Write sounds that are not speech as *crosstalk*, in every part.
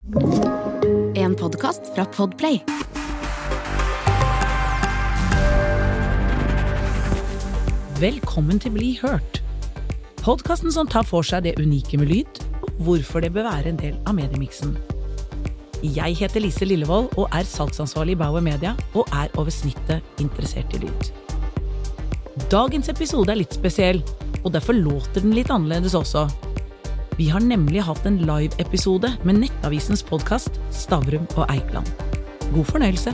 En podkast fra Podplay. Velkommen til Bli hørt. Podkasten som tar for seg det unike med lyd, og hvorfor det bør være en del av mediemiksen. Jeg heter Lise Lillevold og er salgsansvarlig i Bauer Media, og er over snittet interessert i lyd. Dagens episode er litt spesiell, og derfor låter den litt annerledes også. Vi har nemlig hatt en live-episode med Nettavisens podkast Stavrum og Eikland. God fornøyelse.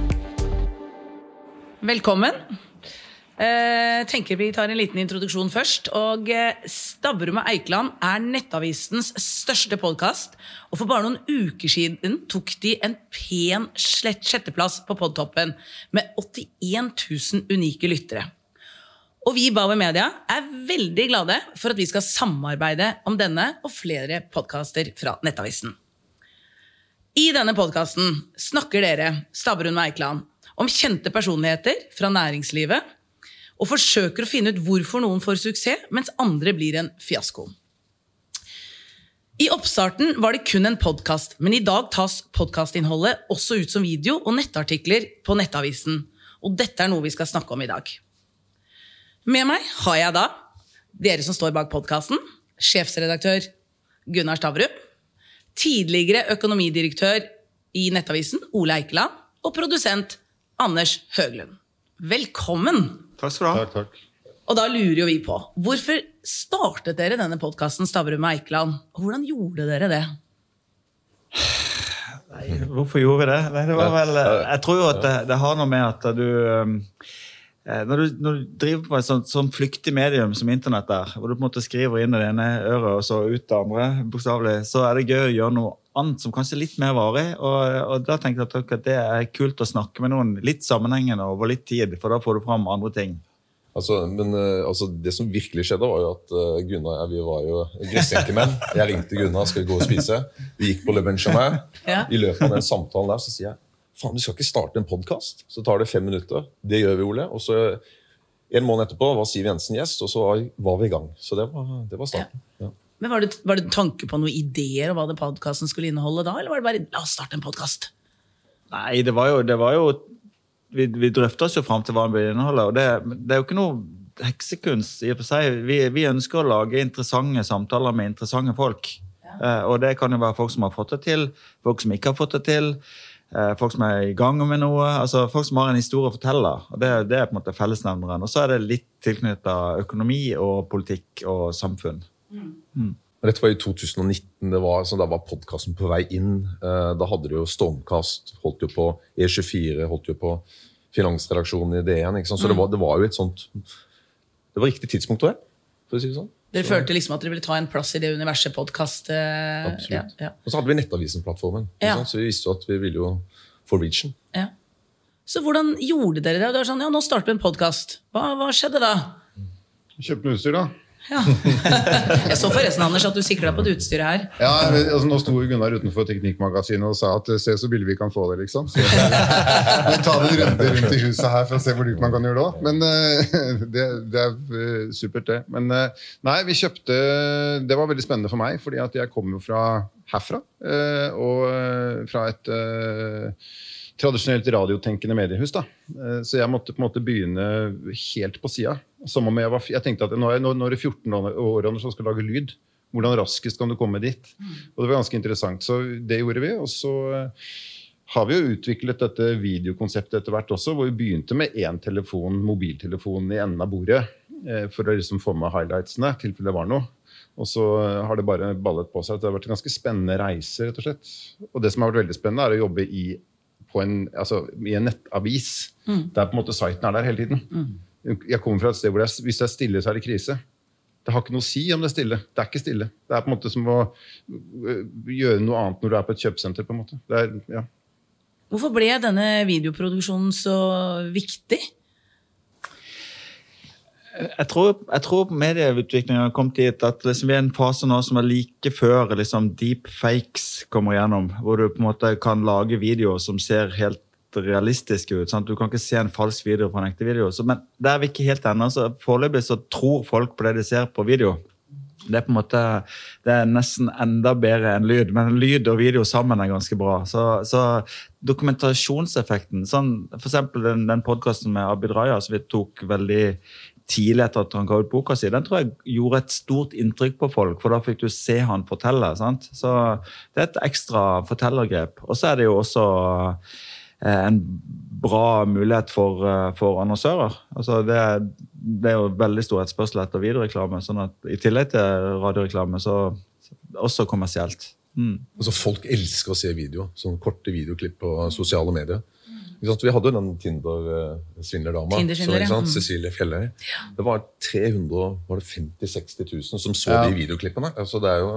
Velkommen. Eh, tenker vi tar en liten introduksjon først. Og eh, Stavrum og Eikland er Nettavisens største podkast. Og for bare noen uker siden tok de en pen slett sjetteplass på podtoppen med 81 000 unike lyttere. Og vi i Bauer Media er veldig glade for at vi skal samarbeide om denne og flere podkaster fra Nettavisen. I denne podkasten snakker dere, Stabrun Eikland, om kjente personligheter fra næringslivet og forsøker å finne ut hvorfor noen får suksess, mens andre blir en fiasko. I oppstarten var det kun en podkast, men i dag tas podkastinnholdet også ut som video og nettartikler på Nettavisen. Og dette er noe vi skal snakke om i dag. Med meg har jeg da dere som står bak podkasten, sjefsredaktør Gunnar Stavrum, tidligere økonomidirektør i Nettavisen Ole Eikeland og produsent Anders Høglund. Velkommen! Takk skal du ha. Takk, takk. Og da lurer jo vi på, hvorfor startet dere denne podkasten Stavrum og Eikeland? Hvordan gjorde dere det? Nei, hvorfor gjorde vi det? Nei, det var vel, jeg tror jo at det, det har noe med at du um, eh, når du, når du driver på et sånt, sånt flyktig medium som internett er, hvor du på en måte skriver inn i det ene øret og så ut det andre, bokstavelig, så er det gøy å gjøre noe annet som kanskje er litt mer varig. Og, og da tenkte jeg at det er kult å snakke med noen litt sammenhengende over litt tid, for da får du fram andre ting. Altså, men eh, altså, Det som virkelig skjedde, var jo at eh, Gunnar jeg vi var jo gressenkemenn. Jeg ringte Gunnar skal vi gå og spise. Vi gikk på Le Benjamin. Ja. I løpet av den samtalen der så sier jeg faen, du skal ikke starte en podkast. Så tar det fem minutter. Det gjør vi, Ole. Og så En måned etterpå var Siv Jensen gjest, og så var, vi i gang. Så det var, det var starten. Ja. Men Var det, var det tanke på noen ideer om hva podkasten skulle inneholde da? Eller var det bare la oss starte en podkast? Nei, det var jo, det var jo Vi, vi drøfta oss jo fram til hva den ville inneholde. og det, det er jo ikke noe heksekunst i og for seg. Vi, vi ønsker å lage interessante samtaler med interessante folk. Eh, og det kan jo være folk som har fått det til, folk som ikke har fått det til. Eh, Folk som er i gang med noe. altså Folk som har en historie å fortelle. og Det, det er på en måte fellesnevneren. Og så er det litt tilknytta økonomi og politikk og samfunn. Dette var i 2019. Det var, så da var podkasten på vei inn. Eh, Da hadde de jo Stormkast, holdt jo på E24, holdt jo på finansredaksjonen i DN. Ikke sant? Så det, var, det var jo et sånt Det var riktig tidspunkt òg, for å si det sånn. Dere følte liksom at dere ville ta en plass i det universet podkast ja, Absolutt. ja, Og så hadde vi Nettavisen-plattformen. Ja. Så vi visste jo at vi ville jo få reachen. ja. Så hvordan gjorde dere det? det er sånn, ja, nå starter vi en podkast. Hva, hva skjedde da? Kjøpte utstyr, da. Ja. *laughs* Jeg så forresten Anders, at du sikla på det utstyret her. Ja, altså Nå sto Gunnar utenfor Teknikkmagasinet og sa at se så billig vi kan få det. liksom. Så Vi tar en runde rundt i huset her for å se hvor dypt man kan gjøre det òg. Men eh, *laughs* det, det er eh, supert, det. Men eh, nei, vi kjøpte Det var veldig spennende for meg, fordi at jeg kommer jo fra herfra. eh, Og eh, fra et eh, tradisjonelt radiotenkende mediehus. da. Eh, Så jeg måtte på en måte begynne helt på sida. Som om jeg var Jeg tenkte at nå er, nå er det 14 år som skal lage lyd. Hvordan raskest kan du komme dit? Og det var ganske interessant. Så det gjorde vi. Og så eh, har vi jo utviklet dette videokonseptet etter hvert også, hvor vi begynte med én telefon, mobiltelefon i enden av bordet eh, for å liksom få med highlightsene, i tilfelle det var noe. Og så har det bare ballet på seg. at Det har vært en ganske spennende reise. rett Og slett. Og det som har vært veldig spennende, er å jobbe i, en, altså, i en nettavis der på en måte siten er der hele tiden. Jeg kommer fra et sted hvor det er, hvis det er stille, så er det krise. Det har ikke noe å si om det er stille. Det er ikke stille. Det er på en måte som å øh, gjøre noe annet når du er på et kjøpesenter. på en måte. Er, ja. Hvorfor ble denne videoproduksjonen så viktig? Jeg tror, jeg tror medieutviklingen har kommet dit at liksom vi er i en fase nå som er like før liksom deepfakes kommer gjennom. Hvor du på en måte kan lage videoer som ser helt realistiske ut. Sant? Du kan ikke se en falsk video fra en ekte video. Så, men der er vi ikke helt ennå. Foreløpig så tror folk på det de ser på video. Det er på en måte, det er nesten enda bedre enn lyd, men lyd og video sammen er ganske bra. Så, så dokumentasjonseffekten sånn, For eksempel den, den podkasten med Abid Raja som vi tok veldig tidlig etter at han ga ut boka si, den tror jeg gjorde et stort inntrykk på folk, for da fikk du se han fortelle. sant? Så det er et ekstra fortellergrep. Og så er det jo også en bra mulighet for, eh, for annonsører. Altså det, det, er jo veldig stor etterspørsel etter videoreklame. sånn at i tillegg til radioreklame, så også kommersielt. Mm. Altså, folk elsker å se video. Sånne korte videoklipp på sosiale medier. Vi hadde den Tinder-svindlerdama. Tinder ja. mm. Cecilie Fjelløy. Det var 350 60 000 som så ja. de videoklippene. Altså, det er jo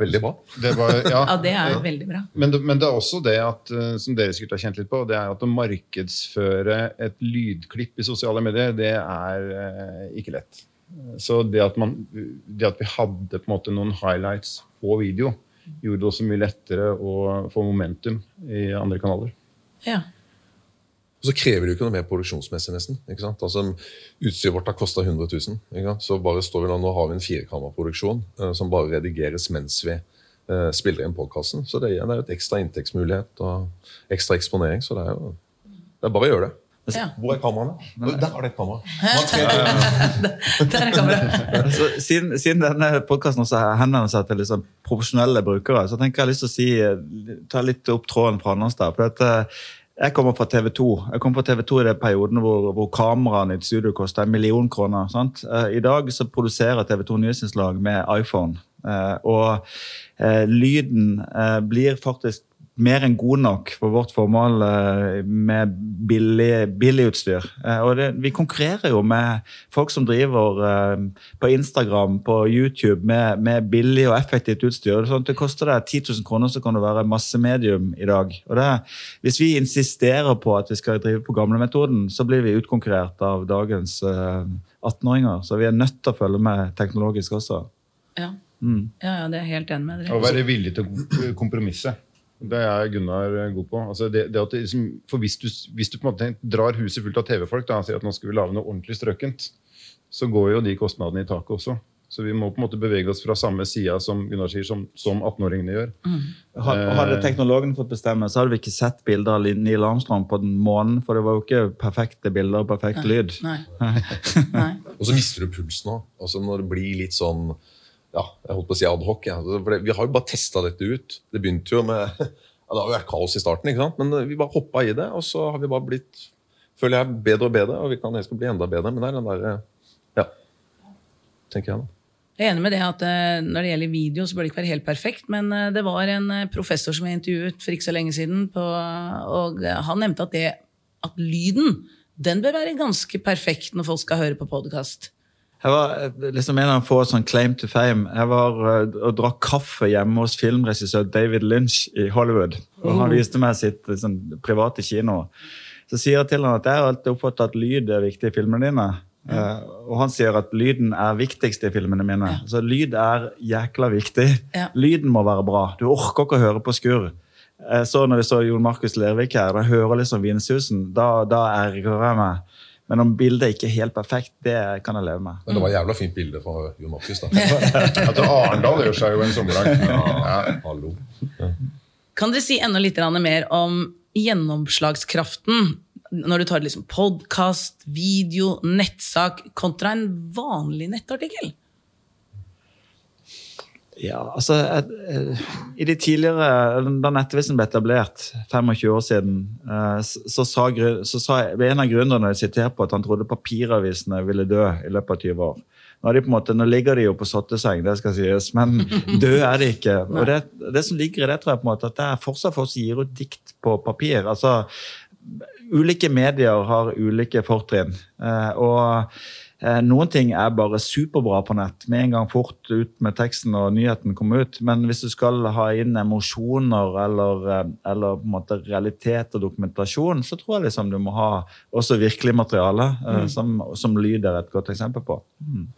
veldig bra. Det var, ja. ja. det er veldig bra. Men det, men det, er også det at, eh, som dere sikkert har kjent litt på, det er at å markedsføre et lydklipp i sosiale medier, det er eh, ikke lett. Så det at, man, det at vi hadde på en måte noen highlights på video, gjorde det også mye lettere å få momentum i andre kanaler. Ja. Og så krever det jo ikke noe mer produksjonsmessig, nesten. ikke sant? Altså, Utstyret vårt har kosta 100 000. Ikke sant? Så bare står vi nå, nå har vi en firekammerproduksjon uh, som bare redigeres mens vi uh, spiller inn podkasten. Så det, det, er jo et ekstra inntektsmulighet og ekstra eksponering. Så det er jo det er bare å gjøre det. Ja. Hvor er kameraene? Der har det *laughs* et kamera. Der er kameraet. *laughs* siden, siden, denne podkasten henvender seg til liksom profesjonelle brukere, så tenker jeg lyst til å si, eh, ta litt opp tråden fra Anders der. for at jeg kommer fra TV 2. Jeg kom fra TV 2 i den perioden hvor, hvor kameraene i et studio kosta en million kroner. Sant? Eh, I dag så produserer TV 2 nyhetsinnslag med iPhone. Eh, og eh, lyden blir faktisk mer enn god nok for vårt formål eh, med billig, billig utstyr. Eh, og det, vi konkurrerer jo med folk som driver eh, på Instagram på YouTube med, med billig og effektivt utstyr. Det, sånn det koster deg 10 000 kroner, så kan det være massemedium i dag. Og det, hvis vi insisterer på at vi skal drive på gamlemetoden, så blir vi utkonkurrert av dagens 18-åringer. Så vi er nødt til å følge med teknologisk også. Ja. Mm. ja, ja det er jeg helt enig med dere. Å være villig til å kompromisse. Det er Gunnar god på. Altså det, det liksom, for hvis du, hvis du, på en måte drar huset fullt av TV-folk og sier at nå skal vi lage noe ordentlig strøkent, så går jo de kostnadene i taket også. Så vi må på en måte bevege oss fra samme sida som Gunnar sier, som, som 18-åringene gjør. Mm. Hadde teknologen fått bestemme, så hadde vi ikke sett bilder av Neil Armstrong på den månen. For det var jo ikke perfekte bilder og perfekt Nei. lyd. Nei. *laughs* Nei. og så mister du pulsen òg. Altså når det blir litt sånn ja, jeg holdt på å si adhoc. Ja. Vi har jo bare testa dette ut. Det begynte jo med *laughs* ja, Det har jo vært kaos i starten, ikke sant? men eh, vi bare hoppa i det. Og så har vi bare blitt føler jeg, bedre og bedre, og vi kan helst bli enda bedre. Men det er den der, ja, tenker jeg da. Jeg er enig med det at eh, Når det gjelder video, så bør det ikke være helt perfekt. Men eh, det var en professor som jeg intervjuet for ikke så lenge siden, på, og han nevnte at, det, at lyden den bør være ganske perfekt når folk skal høre på podkast. Jeg var liksom en av få sånn claim to fame. Jeg var uh, og drakk kaffe hjemme hos filmregissør David Lynch i Hollywood. og Han mm. viste meg sitt liksom, private kino. Så sier jeg til han at jeg har alltid oppfattet at lyd er viktig i filmene dine. Ja. Uh, og han sier at lyden er viktigst i filmene mine. Ja. Så lyd er jækla viktig. Ja. Lyden må være bra. Du orker ikke å høre på skurr. Så når vi så Jon Markus Lervik her, da jeg hører liksom vindsusen, da, da ergrer jeg meg. Men om bildet ikke er helt perfekt, det kan jeg leve med. Men det var jævla fint bilde fra Jon Markus. At *laughs* Arendal gjør seg jo en sommerdag. Ja, hallo. Ja. Kan dere si enda litt mer om gjennomslagskraften når du tar liksom podkast, video, nettsak kontra en vanlig nettartikkel? Ja, altså I de tidligere, Da Nettavisen ble etablert 25 år siden, eh, så sa, så sa en av gründerne sitert på at han trodde papiravisene ville dø i løpet av 20 år. Nå, de måte, nå ligger de jo på sotteseng, det skal sies, men *laughs* døde er de ikke. Og det, det, som ligger i det, tror jeg på en måte, at det er fortsatt folk som gir ut dikt på papir. altså Ulike medier har ulike fortrinn. Eh, og Eh, noen ting er bare superbra på nett, med en gang fort ut med teksten og nyheten kommer ut. Men hvis du skal ha inn emosjoner eller, eh, eller på en måte realitet og dokumentasjon, så tror jeg liksom du må ha også virkelig materiale, mm. som, som lyd er et godt eksempel på. Mm.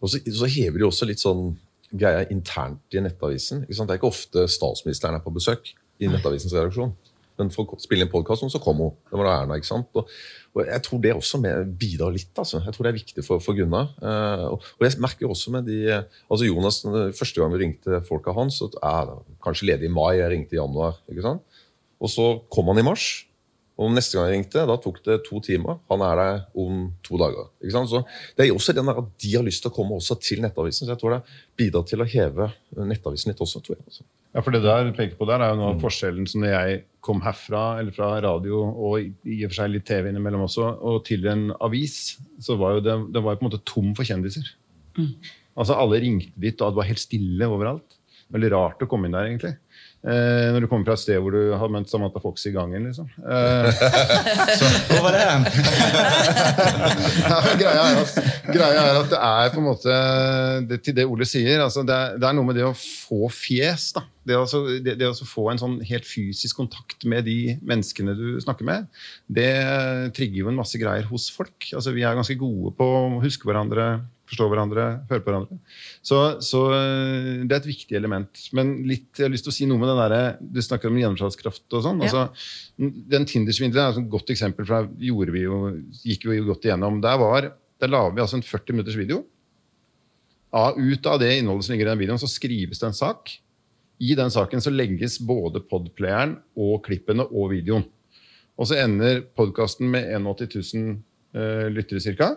Og så, så hever de også litt sånn greia internt i Nettavisen. Det er ikke ofte statsministeren er på besøk i Nettavisens redaksjon. Men for å spille inn podkast, så kom hun. Det var da Erna. ikke sant? Og, og Jeg tror det også bidrar litt. altså. Jeg tror det er viktig for, for Gunnar. Eh, og, og jeg merker også med de altså Jonas, Første gang vi ringte folka hans, så er det kanskje ledig i mai, jeg ringte i januar. ikke sant? Og så kom han i mars. Og neste gang jeg ringte, da tok det to timer. Han er der om to dager. ikke sant? Så Det er også den der at de har lyst til å komme også til Nettavisen. Så jeg tror det bidrar til å heve Nettavisen litt også. tror jeg. Altså. Ja, for det der peker på der er jo noe av forskjellen som når jeg kom herfra, eller fra radio og i i og for seg litt TV innimellom også, og til en avis, så var jo det, det var jo på en måte tom for kjendiser. Altså Alle ringte dit, og det var helt stille overalt. Veldig rart å komme inn der, egentlig. Eh, når du kommer fra et sted hvor du har møtt Samantha Fox i gangen, liksom. Eh, *laughs* Hvor var det? *laughs* ja, greia, er at, greia er at det er på en måte det, Til det Ole sier, altså det, er, det er noe med det å få fjes. da det å altså, det, det å altså få en sånn helt fysisk kontakt med de menneskene du snakker med, det trigger jo en masse greier hos folk. Altså, vi er ganske gode på å huske hverandre, forstå hverandre, høre på hverandre. Så, så eh, det er et viktig element. Men litt, jeg har lyst til å si noe med den der, Du snakker om gjennomslagskraft og sånn. Ja. Altså, den Tinder-svindelen er et godt eksempel. For der gjorde vi jo, gikk vi jo godt igjennom. Der, var, der la vi altså en 40 minutters video. Ut av det innholdet som ligger i den videoen, så skrives det en sak. I den saken så legges både podplayeren og klippene og videoen. Og så ender podkasten med 81 000 eh, lyttere ca.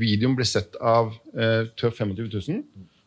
Videoen ble sett av uh, 25 000.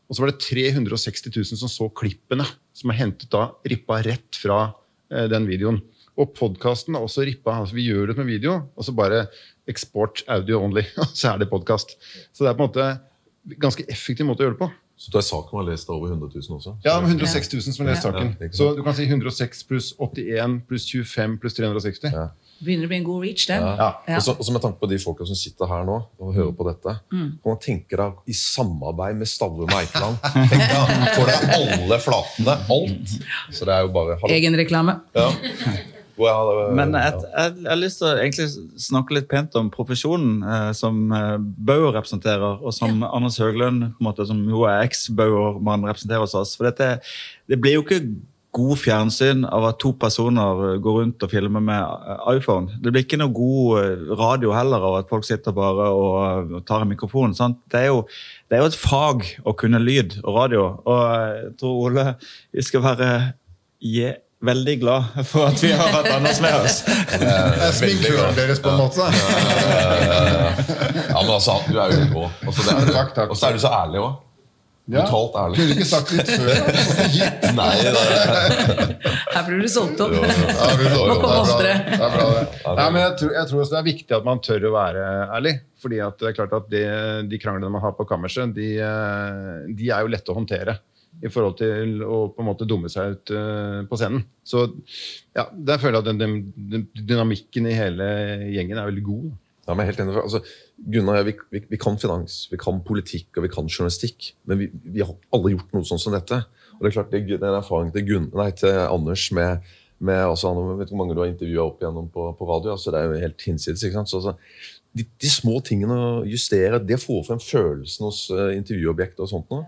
Og så var det 360 000 som så klippene, som er hentet da rippa rett fra uh, den videoen. Og podkasten er også rippa. Altså vi gjør det med video, og så bare export audio only. *laughs* og så er det podkast. Så det er på en måte ganske effektiv måte å gjøre det på. Så du er saken har lest over 100 000 også? Ja, 106 000 som har lest saken. Så du kan si 106 pluss 81 pluss 25 pluss 360. Ja. Begynner å bli en god reach, det. Ja. Ja. Ja. Og så- og så med tanke på de folka som sitter her nå og hører på dette, kan man tenke deg i samarbeid med Stavrum Eikeland tenk deg, Får deg alle flatene, alt. Så det er jo bare. Egenreklame. Ja. Jeg har- Men jeg, jeg, jeg har lyst til å egentlig snakke litt pent om profesjonen eh, som eh, Bauer representerer, og som Anders Høglund, på en måte, som jo er eks-Bauer-mann, representerer hos oss. For dette, det blir jo ikke god fjernsyn av at to personer eh, går rundt og filmer med eh, iPhone. Det blir ikke noe god eh, radio heller av at folk sitter bare og, tar en mikrofon. Sant? Det, er jo, det er jo et fag å kunne lyd og radio, og jeg tror Ole, vi skal være je- veldig glad for at vi har hatt Anders med oss. Det er *laughs* sminkøren deres, på en måte. ja, men altså, du er jo rå. Altså, er-. Og så er du så ærlig òg. Ja. Brutalt ærlig. Kunne du ikke sagt litt før? *laughs* Nei, det er, Her blir du solgt opp. Ja, vi Må komme det er bra, oftere. Det er bra, det. Nei, men jeg tror, jeg tror også det er viktig at man tør å være ærlig. Fordi at det er klart at det, de kranglene man har på kammerset, de, eh, de er jo lette å håndtere. I forhold til å på en måte dumme seg ut eh, på scenen. Så ja, der føler jeg at den, den, den dynamikken i hele gjengen er veldig god. Ja, men helt enig. Altså, Gunnar, vi, vi, vi kan finans, vi kan politikk og vi kan journalistikk. Men vi, vi har aldri gjort noe sånn som dette. Og det er klart, det, Den erfaringen til, Gunn, nei, til Anders med, med altså, Jeg vet ikke hvor mange du har intervjua opp igjennom på, på radio. altså Det er jo helt hinsides. ikke sant? Så, altså, de, de små tingene å justere, det får frem følelsen hos uh, intervjuobjektet og sånt. Nå.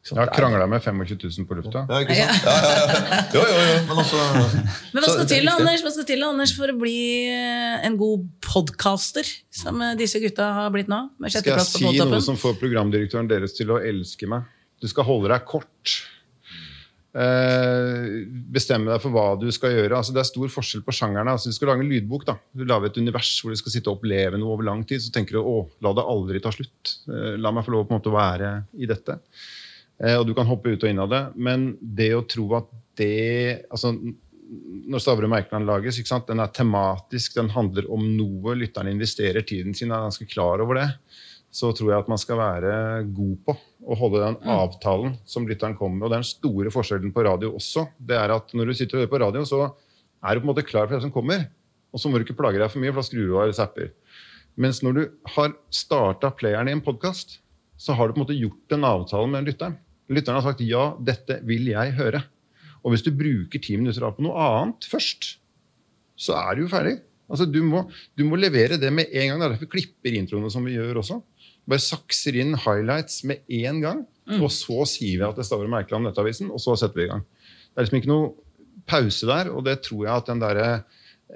Jeg har krangla med 25 000 på lufta. Ja, ikke sant? Ja, ja, ja. Jo, jo, jo. Men også... *laughs* Men hva skal til. Anders, hva skal til Anders, for å bli eh, en god podcaster, som eh, disse gutta har blitt nå? Med Skal jeg si noe som får programdirektøren deres til å elske meg? Du skal holde deg kort. Eh, bestemme deg for hva du skal gjøre. Altså, det er stor forskjell på sjangerne. Altså, du skal lage en lydbok. Da. Du lager et univers hvor du skal sitte og oppleve noe over lang tid. Så tenker du å, la det aldri ta slutt. Eh, la meg få lov på en måte å være i dette. Eh, og du kan hoppe ut og inn av det. Men det å tro at det altså, Når Stavrum Eikeland lages, den er tematisk, den handler om noe. Lytteren investerer tiden sin, er ganske klar over det så tror jeg at man skal være god på å holde den avtalen som lytteren kommer med. Og den store forskjellen på radio også. det er at Når du sitter og hører på radio, så er du på en måte klar for det som kommer. Og så må du ikke plage deg for mye, for da skrur du av eller zapper. Mens når du har starta playeren i en podkast, så har du på en måte gjort en avtale med lytteren. Lytteren har sagt 'ja, dette vil jeg høre'. Og hvis du bruker ti minutter av på noe annet først, så er du jo ferdig. Altså, du, må, du må levere det med en gang. Det er derfor vi klipper introene som vi gjør også. Bare sakser inn highlights med en gang, og så sier vi at det står merkelig om Nettavisen, og så setter vi i gang. Det er liksom ikke noe pause der, og det tror jeg at den derre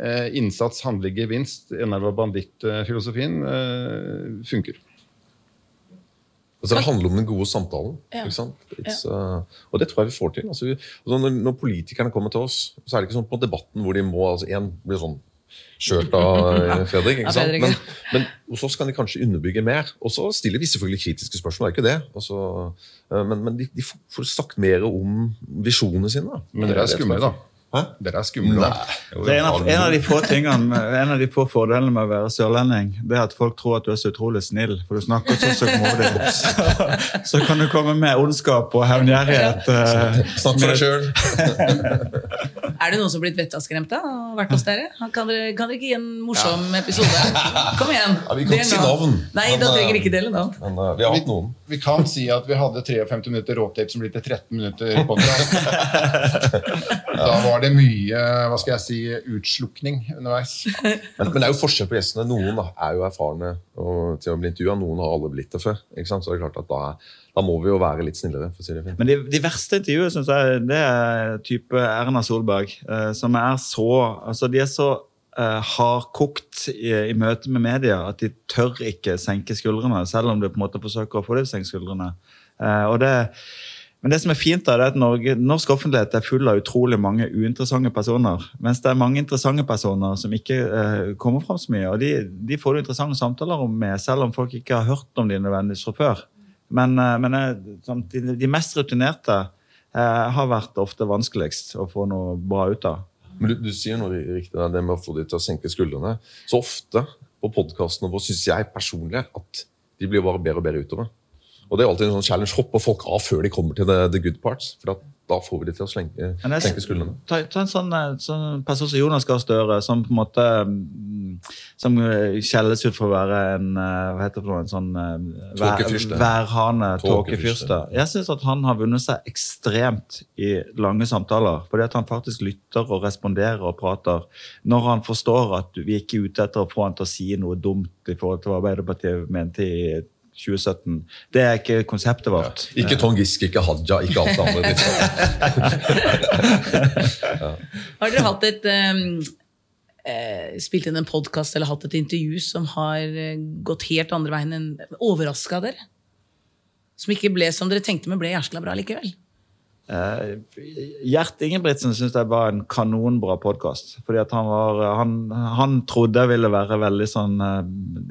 eh, innsats, handling, gevinst, enarva banditt-filosofien eh, funker. Altså, det handler om den gode samtalen. Ja. ikke sant? It's, uh, og det tror jeg vi får til. Altså, vi, altså, når, når politikerne kommer til oss, så er det ikke sånn på debatten hvor de må altså, En blir sånn kjørt av *laughs* eh, Fredrik. Ikke sant? Men, men hos oss kan de kanskje underbygge mer. Og så stiller vi selvfølgelig kritiske spørsmål. det er ikke det. Altså, eh, men men de, de får- sagt mer om visjonene sine. da. Men dere er Det skumle, da. Hæ? Dere er skumle. Det er en av, en av de få tingene, en av de få fordelene med å være sørlending, det er at folk tror at du er så utrolig snill, for du snakker så søkkmodig. *laughs* Så, så kan du komme med ondskap og hevngjerrighet. eh, Snakk for deg sjøl. Er det noen som har blitt vettaskremt og vært hos dere? Kan dere, kan dere ikke gi en morsom episode? Kom igjen. Ja, vi kan ikke si navn. Nei, Men, da trenger trenger ikke dele navn. Men uh, vi har hatt noen. Vi kan si at vi hadde 53 minutter råtape som ble til 13 minutter podcast. *laughs* Da var det mye hva skal jeg si, utslukning underveis. Men, men det er jo forskjell på gjestene. Noen da er jo erfarne og, til å bli intervjua, noen har alle blitt det før. ikke sant? Så det er klart at da, da må vi jo være litt snillere. for å si det fint. Men de, de verste intervjuene synes jeg, det er type Erna Solberg, eh, som er så altså De er så eh, hardkokt i, i møte med media at de tør ikke senke skuldrene, selv om du på en måte forsøker å få dem til å senke skuldrene. Eh, og det, men det som er fint, da, det er at Norge, norsk offentlighet er full av utrolig mange uinteressante personer. Mens det er mange interessante personer som ikke eh, kommer fram så mye. Og de, de får du interessante samtaler om med, selv om folk ikke har hørt om de nødvendigvis fra før. Men, eh, men eh, de, mest rutinerte eh, har vært ofte vanskeligst å få noe bra ut av. Men du, du sier noe riktig det med å få de til å senke skuldrene. Så ofte på podkastene våre syns jeg personlig at de blir bare bedre og bedre utover. Og det er alltid en sånn challenge. Hopper folk av før de kommer til the, the good parts? For da, da får vi de til å slenge, jeg- senke skuldrene. Ta, ta en sånn, eh, sånn person som Jonas Gahr Støre, som på en måte mm, som eh, skjelles ut for å være en eh, hva heter det noe, en sånn vær- værhane, tåkefyrste. Jeg syns at han har vunnet seg ekstremt i lange samtaler. Fordi at han faktisk lytter og responderer og prater. Når han forstår at vi ikke er ute etter å få han til å si noe dumt i forhold til hva Arbeiderpartiet mente i 2017. Det er ikke konseptet vårt. Ikke Trond Giske, ikke Hadia, ikke alt det andre. *laughs* ja. Har dere hatt et um, eh, Spilt inn en podkast eller hatt et intervju som har eh, gått helt andre veien enn Overraska dere? Som ikke ble som dere tenkte, men ble jæskla bra likevel? Eh, Gjert Ingebrigtsen syns jeg var en kanonbra podkast. Fordi at han, var, han, han trodde jeg ville være veldig sånn uh,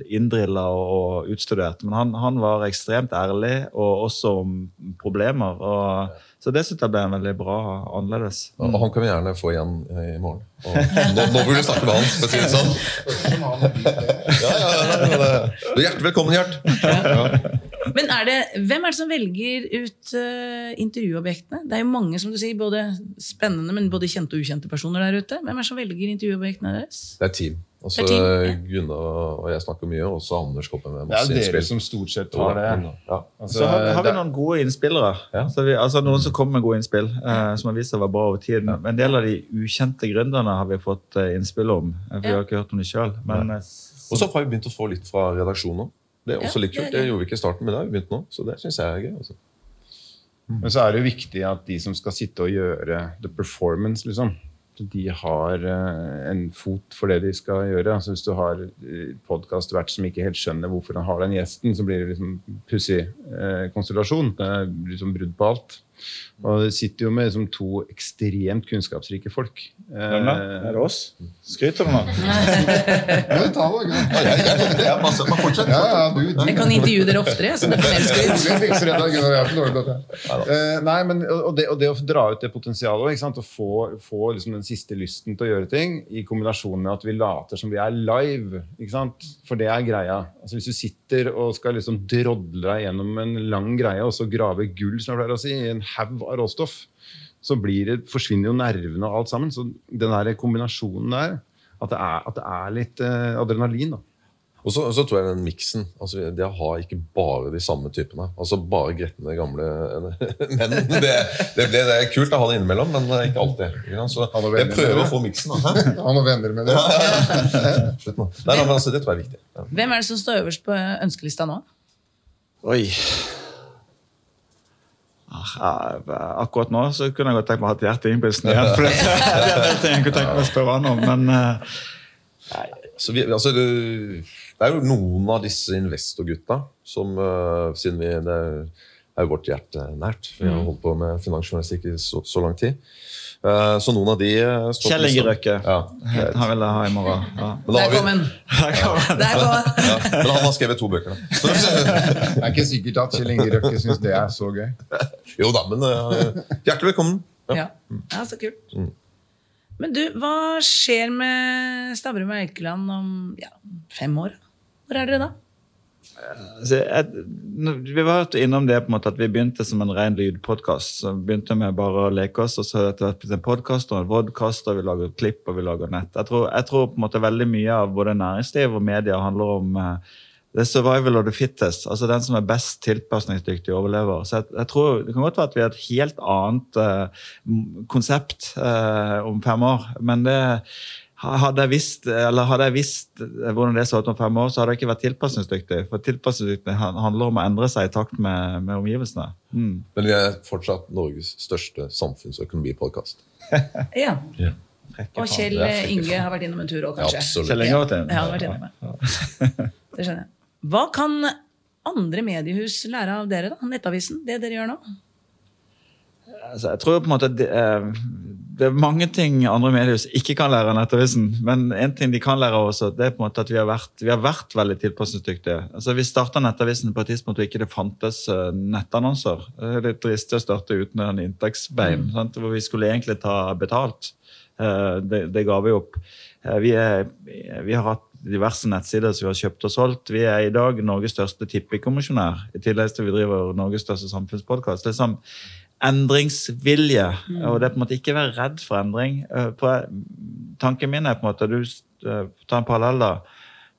inndrilla og utstudert. Men han, han var ekstremt ærlig, og også om problemer. Og, så det syns jeg ble en veldig bra annerledes. Og han kan vi gjerne få igjen eh, i morgen. Og nå, nå vil du snakke med han, for å si det sånn. Ja, ja, ja, ja, Du er hjertelig velkommen, Gjert. Men er det, hvem er det som velger ut uh, intervjuobjektene? Det er jo mange som du sier, både spennende, men både kjente og ukjente personer der ute. Hvem er det som velger intervjuobjektene deres? Det er team. Også er Gunnar og jeg snakker mye, og også Anders kommer med masse innspill. Det er dere som stort sett tar det. Ja. Altså, Så har, har vi noen gode innspillere. Ja. Så vi, altså Noen som kommer med gode innspill, eh, som har vist seg å være bra over tid. En del av de ukjente gründerne har vi fått eh, innspill om. eh, Vi Ja. har ikke hørt om dem sjøl. Men eh, Og så har vi begynt å få litt fra redaksjonen. Det er også Ja, litt kult. ja, Det gjorde vi ikke i starten, men det har vi begynt nå. Så det syns jeg er gøy. Altså. Men så er det jo viktig at de som skal sitte og gjøre the performance, liksom, de har eh, en fot for det de skal gjøre. Altså Hvis du har podkastvert som ikke helt skjønner hvorfor han har den gjesten, så blir det liksom pussig eh, konstellasjon. Det er liksom brudd på alt. Og det sitter jo med liksom to ekstremt kunnskapsrike folk. hvem da? Eh, Er det oss? Skryter du nå? *laughs* Ja, ta det, Ja. Ja, ja, du, du. Jeg kan intervjue dere oftere. Så det får mer skryt. Er. Eh, nei, men, og, det, og det å dra ut det potensialet sant? og få, få liksom den siste lysten til å gjøre ting, i kombinasjon med at vi later som vi er live. Ikke sant? For det er greia. Altså, hvis du sitter og skal liksom drodle deg gjennom en lang greie, og så grave gull, som jeg pleier å si, i en haug av råstoff, så blir det, forsvinner jo nervene og alt sammen. Så den der kombinasjonen der, at det er, at det er litt eh, adrenalin, da. Og så, så tror jeg den miksen altså Det å ha ikke bare de samme typene. Altså bare gretne gamle *laughs* menn. Det, det, det er kult å ha det innimellom, men ikke alltid. Ikke? Så jeg prøver å få miksen. Da. *laughs* Han og venner med det. Slutt nå. Nei, nei, men altså, det tror jeg er viktig. Ja. Hvem er det som står øverst på ønskelista nå? Oi. Akkurat nå så kunne jeg godt tenkt meg å ha et hjerte i innbyrdelsen igjen. For det, *laughs* det er det jeg kunne tenkt meg å spørre han om, men nei. Så vi, altså, det, det er jo noen av disse investorgutta som øh, Siden vi, det er jo vårt hjerte nært. Vi har Mm. holdt på med finansjournalistikk i så, så lang tid. Uh, så noen av de øh, Kjell Inge. Røkke. Ja. *laughs* Han vil jeg ha i morgen. Ja. Der kom han. Ja, men han har skrevet to bøker. Da. *laughs* Så, Det er ikke sikkert at Kjell Inge Røkke syns det er så gøy. *laughs* jo da, men uh, hjertelig velkommen. Ja. ja, så kult. Men du, hva skjer med Stavrum og Eikeland om ja, fem år? Hvor er dere da? Jeg, vi var innom det på en måte at vi begynte som en ren lydpodkast. Begynte med bare å leke oss, og så etter hvert blitt en podkast og en vodkast, og vi lager klipp og vi lager nett. Jeg tror, jeg tror på en måte veldig mye av både næringsliv og media handler om det er survival of the fittest. altså Den som er best tilpasningsdyktig, overlever. Så jeg, jeg tror Det kan godt være at vi har et helt annet uh, konsept uh, om fem år, men det hadde jeg visst, eller hadde jeg visst hvordan det så ut om fem år, så hadde jeg ikke vært tilpasningsdyktig. For tilpasningsdyktig handler om å endre seg i takt med, med omgivelsene. Mm. Men vi er fortsatt Norges største samfunnsøkonomipodkast. *laughs* ja. Ja. Og. Kjell. Inge har vært innom en tur òg, kanskje? Absolutt. Kjell Inge har vært Ja, inne. han har vært innom, ja. *laughs* Det skjønner jeg. Hva kan andre mediehus lære av dere, da? Nettavisen? Det dere gjør nå? Altså, jeg tror på en måte det, eh, det er mange ting andre mediehus ikke kan lære av Nettavisen. Men en ting de kan lære av oss, det er på en måte at vi har vært, vi har vært veldig tilpasningsdyktige. Altså, vi starta Nettavisen på et tidspunkt hvor ikke det fantes eh, nettannonser. Det er litt dristig å starte uten en inntektsbein, sant? hvor vi skulle egentlig ta betalt. Eh, Det, det ga vi opp. Vi, er, vi har hatt diverse nettsider som vi har kjøpt og solgt. Vi er i dag Norges største tippekommisjonær, i tillegg til vi driver Norges største samfunnspodkast. Liksom, endringsvilje, og det er på en måte ikke være redd for endring. Eh, På, tanken min er på en måte, du eh, tar en parallell da,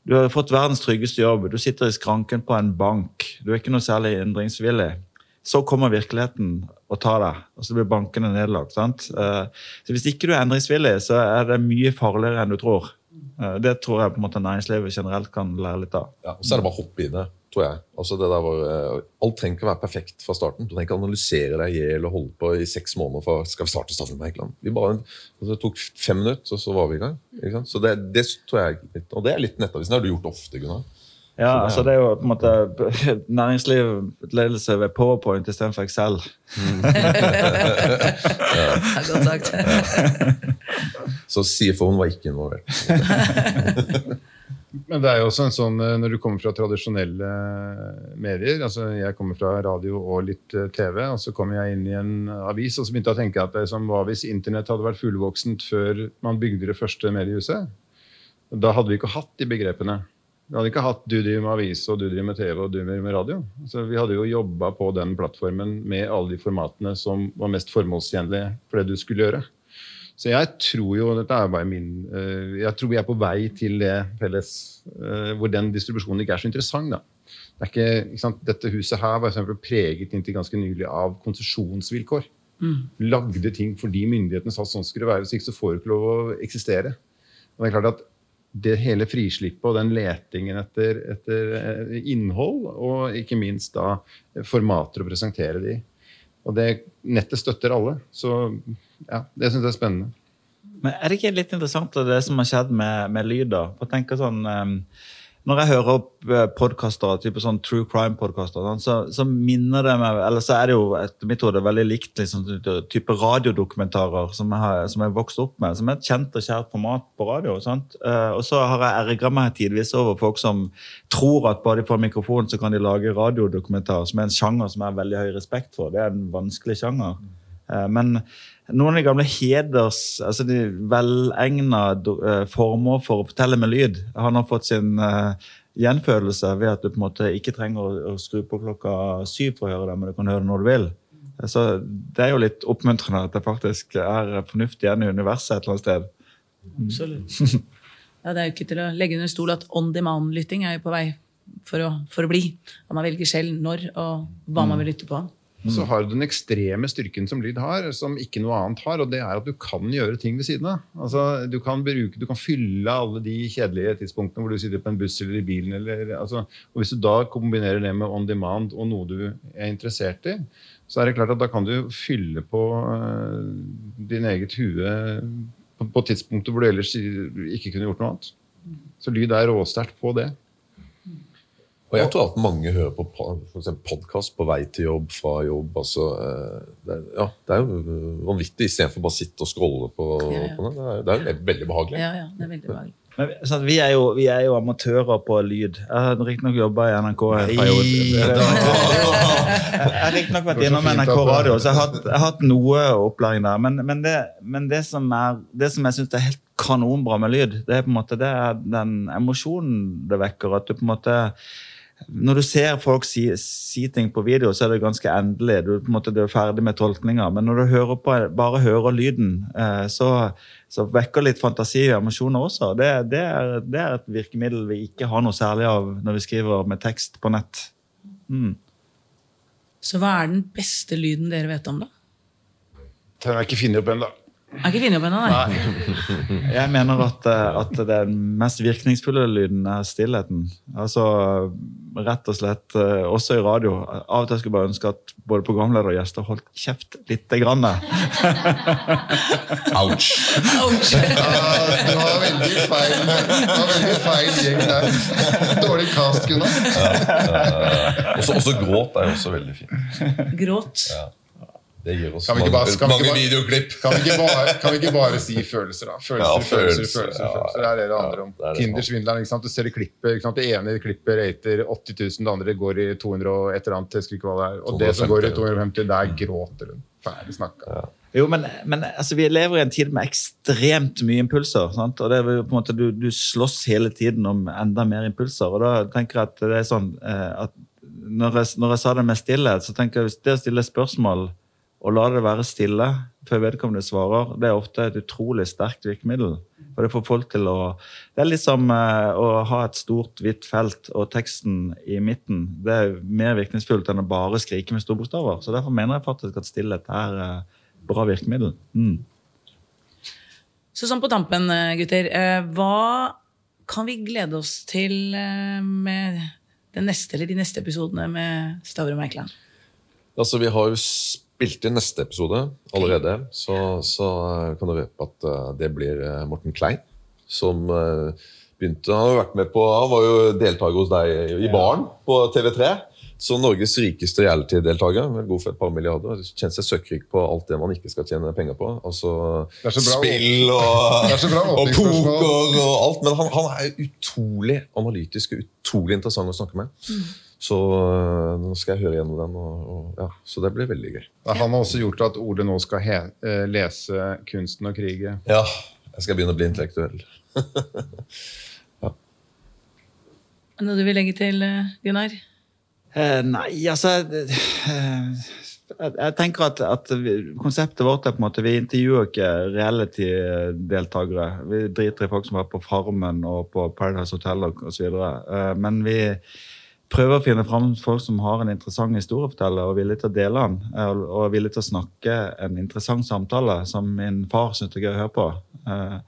du har fått verdens tryggeste jobb, du sitter i skranken på en bank, du er ikke noe særlig endringsvillig. Så kommer virkeligheten og tar deg, og så blir bankene nedlagt. sant? Eh, Så Hvis ikke du er endringsvillig, så er det mye farligere enn du tror. Det tror jeg på en måte næringslivet generelt kan lære litt av. Ja, og så er det bare å hoppe i det, tror jeg. Altså det der var, eh, alt trenger ikke å være perfekt fra starten. Du trenger ikke analysere deg i hjel og holde på i seks måneder for skal vi starte Eikeland. Vi bare, altså det tok fem minutter, og så var vi i gang. Ikke sant? Så det, det tror jeg er litt, Og det er litt Nettavisen. Det har du gjort ofte, Gunnar. Ja, altså det er jo på en måte *laughs* næringslivsledelse ved PowerPoint istedenfor Excel. Mm. *laughs* ja. godt sagt. Så CFO-en var ikke involvert. *laughs* Men det er jo også en sånn, eh, når du kommer fra tradisjonelle medier altså Jeg kommer fra radio og litt eh, TV, og så kommer jeg inn i en avis og så begynte jeg å tenke at det hva hvis internett hadde vært fullvoksent før man bygde det første mediehuset. Da hadde vi ikke hatt de begrepene. Vi hadde ikke hatt du driver med avis, og du driver med TV og du driver med radio. Så Vi hadde jo jobba på den plattformen med alle de formatene som var mest formålstjenlige for det du skulle gjøre. Så jeg tror jo dette er bare min, eh, jeg tror vi er på vei til det felles eh, hvor den distribusjonen ikke er så interessant. da. Det er ikke, ikke sant? Dette huset her var eksempel preget inntil ganske nylig av konsesjonsvilkår. Lagde ting fordi myndighetene sa sånn skulle det være, hvis ikke så får du ikke lov å eksistere. Og det er klart at det hele frislippet og den letingen etter, etter eh, innhold, og ikke minst da formater å presentere de i. Og det nettet støtter alle. Så ja, det syns jeg er spennende. Men er det ikke litt interessant det som har skjedd med, med da? For jeg sånn, um, Når jeg hører opp eh, podkaster, sånn true crime-podkaster, sånn, så, så minner det meg Eller så er det jo etter mitt hode veldig likt liksom, type radiodokumentarer som jeg har som jeg har vokst opp med, som er et kjent og kjært format på radio. Eh, og så har jeg ergra meg tidvis over folk som tror at bare de får mikrofon, så kan de lage radiodokumentar, som er en sjanger som jeg har veldig høy respekt for. Det er en vanskelig sjanger. Eh, Men noen av de gamle heders, altså de velegna eh, former for å fortelle med lyd, har nå fått sin gjenfødelse gjenfølelse ved at du på en måte ikke trenger å, skru på klokka syv for å høre det, men du kan høre det når du vil. Eh, Så det er jo litt oppmuntrende at det faktisk er fornuft igjen i universet et eller annet sted. Absolutt. *laughs* Ja, det er jo ikke til å legge under stol at on demand-lytting er jo på vei for å, for å bli. Man velger selv når og hva man vil lytte på. Så har du den ekstreme styrken som lyd har, som ikke noe annet har, og det er at du kan gjøre ting ved siden av. Altså, du, kan bruke, du kan fylle alle de kjedelige tidspunktene hvor du sitter på en buss eller i bilen. Eller, altså, og Hvis du da kombinerer det med on demand og noe du er interessert i, så er det klart at da kan du fylle på uh, din eget hue på, på tidspunkter hvor du ellers ikke kunne gjort noe annet. Så lyd er råsterkt på det. Og jeg tror at mange hører på podkast på vei til jobb, fra jobb. Altså, eh, det, er, ja, det er jo vanvittig istedenfor bare å sitte og scrolle på, ja, ja. på det. Det er, det er veldig behagelig. Ja, ja, det er veldig behagelig. *laughs* Men, sånn, vi, er jo, vi, er jo, amatører på lyd. Jeg har riktignok jobba i NRK en periode. Jeg har riktignok vært innom NRK radio, så jeg har jeg har hatt noe opplæring der. Men, men, det, men det, som er, det som jeg syns er helt kanonbra med lyd, det er på en måte det er den emosjonen det vekker. At du på en måte når du ser folk si, si, ting på video, så er det ganske endelig. Du, på en måte, du er ferdig med tolkninger. Men når du hører på, bare hører lyden, eh, så, så, vekker litt fantasi og emosjoner også. Det, det, er, det, er, et virkemiddel vi ikke har noe særlig av når vi skriver med tekst på nett. Mm. Så hva er den beste lyden dere vet om, da? Den har jeg ikke funnet opp ennå. Jeg har ikke funnet opp ennå, nei. Jeg mener at, eh, at den mest virkningsfulle lyden er stillheten. Altså rett og slett, eh, også i radio. Av og til skulle jeg bare ønske at både programleder og gjester holdt kjeft lite grann. Ouch. Ouch. *laughs* Ja, du har veldig feil, du har veldig feil gjeng der. Dårlig cast, Gunnar. Ja, ja, også, også gråt er jo også veldig fint. Gråt. Ja. Det gir oss mange, bare, mange bare, videoklipp. Kan vi, bare, kan vi, ikke bare, si følelser, da? Følelser, ja, følelser, følelser. følelser, følelser. Det er det det handler om. Ja, Kindersvindleren. Du ser det klippet. Det ene klippet rater 80 000, det andre går i 200 og et eller annet. Jeg hva det er. Og 250, det som går i 250, der gråter hun. Ferdig snakka. Jo, men, men altså, vi lever i en tid med ekstremt mye impulser. Sant? og det er på en måte, du, du, slåss hele tiden om enda mer impulser. og da tenker jeg at det er sånn eh, at når jeg, når jeg sa det med stillhet, så tenker jeg hvis det å stille spørsmål å la det være stille før vedkommende svarer, det er ofte et utrolig sterkt virkemiddel. For Det får folk til å Det er liksom uh, å ha et stort, hvitt felt og teksten i midten. Det er mer virkningsfullt enn å bare skrike med store bokstaver. Så derfor mener jeg faktisk at stillhet er uh, bra virkemiddel. Mm. Så sånn på tampen, eh, gutter. Hva kan vi glede oss til med den neste, eller de neste episodene med Stavrum Eikeland? Altså, vi har jo spilt inn neste episode allerede, så, så kan du røpe at uh, det blir uh, Morten Klein. Som begynte Han har vært med på, han var jo deltaker hos deg i Baren på TV3. Så Norges rikeste reality-deltaker, med god for et par milliarder. Kjenner seg søkkrik på alt det man ikke skal tjene penger på. Altså spill og, *laughs* og poker og alt. Men han, han, er utrolig analytisk og utrolig interessant å snakke med. Mm. Så uh, nå skal jeg høre gjennom den. Og, og, ja, så det blir veldig gøy. Han har også gjort at Ole nå skal he, uh, lese 'Kunsten og kriget'. Ja. Jeg skal begynne å bli intellektuell. *laughs* ja. Noe du vil legge til, eh, Gunnar? Eh, nei, altså eh, jeg tenker at, at vi, Konseptet vårt er på en måte Vi intervjuer ikke reality-deltakere. Vi driter i folk som er på Farmen og på Paradise Hotel osv. Eh, men vi prøver å finne fram folk som har en interessant historie å fortelle, og er villig til å dele den. Eh, og er villig til å snakke en interessant samtale som min far syns er gøy å høre på. Eh,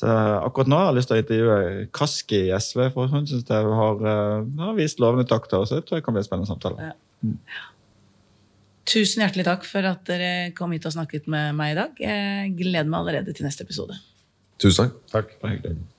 så akkurat nå har jeg lyst til å intervjue Kaski i SV, for hun syns jeg har, eh, har, vist lovende takter. Så det tror jeg kan bli en spennende samtale. Ja. Tusen hjertelig takk for at dere kom hit og snakket med meg i dag. Jeg gleder meg allerede til neste episode. Tusen takk. Takk.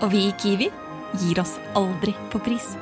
Og vi i Kiwi gir oss aldri på pris.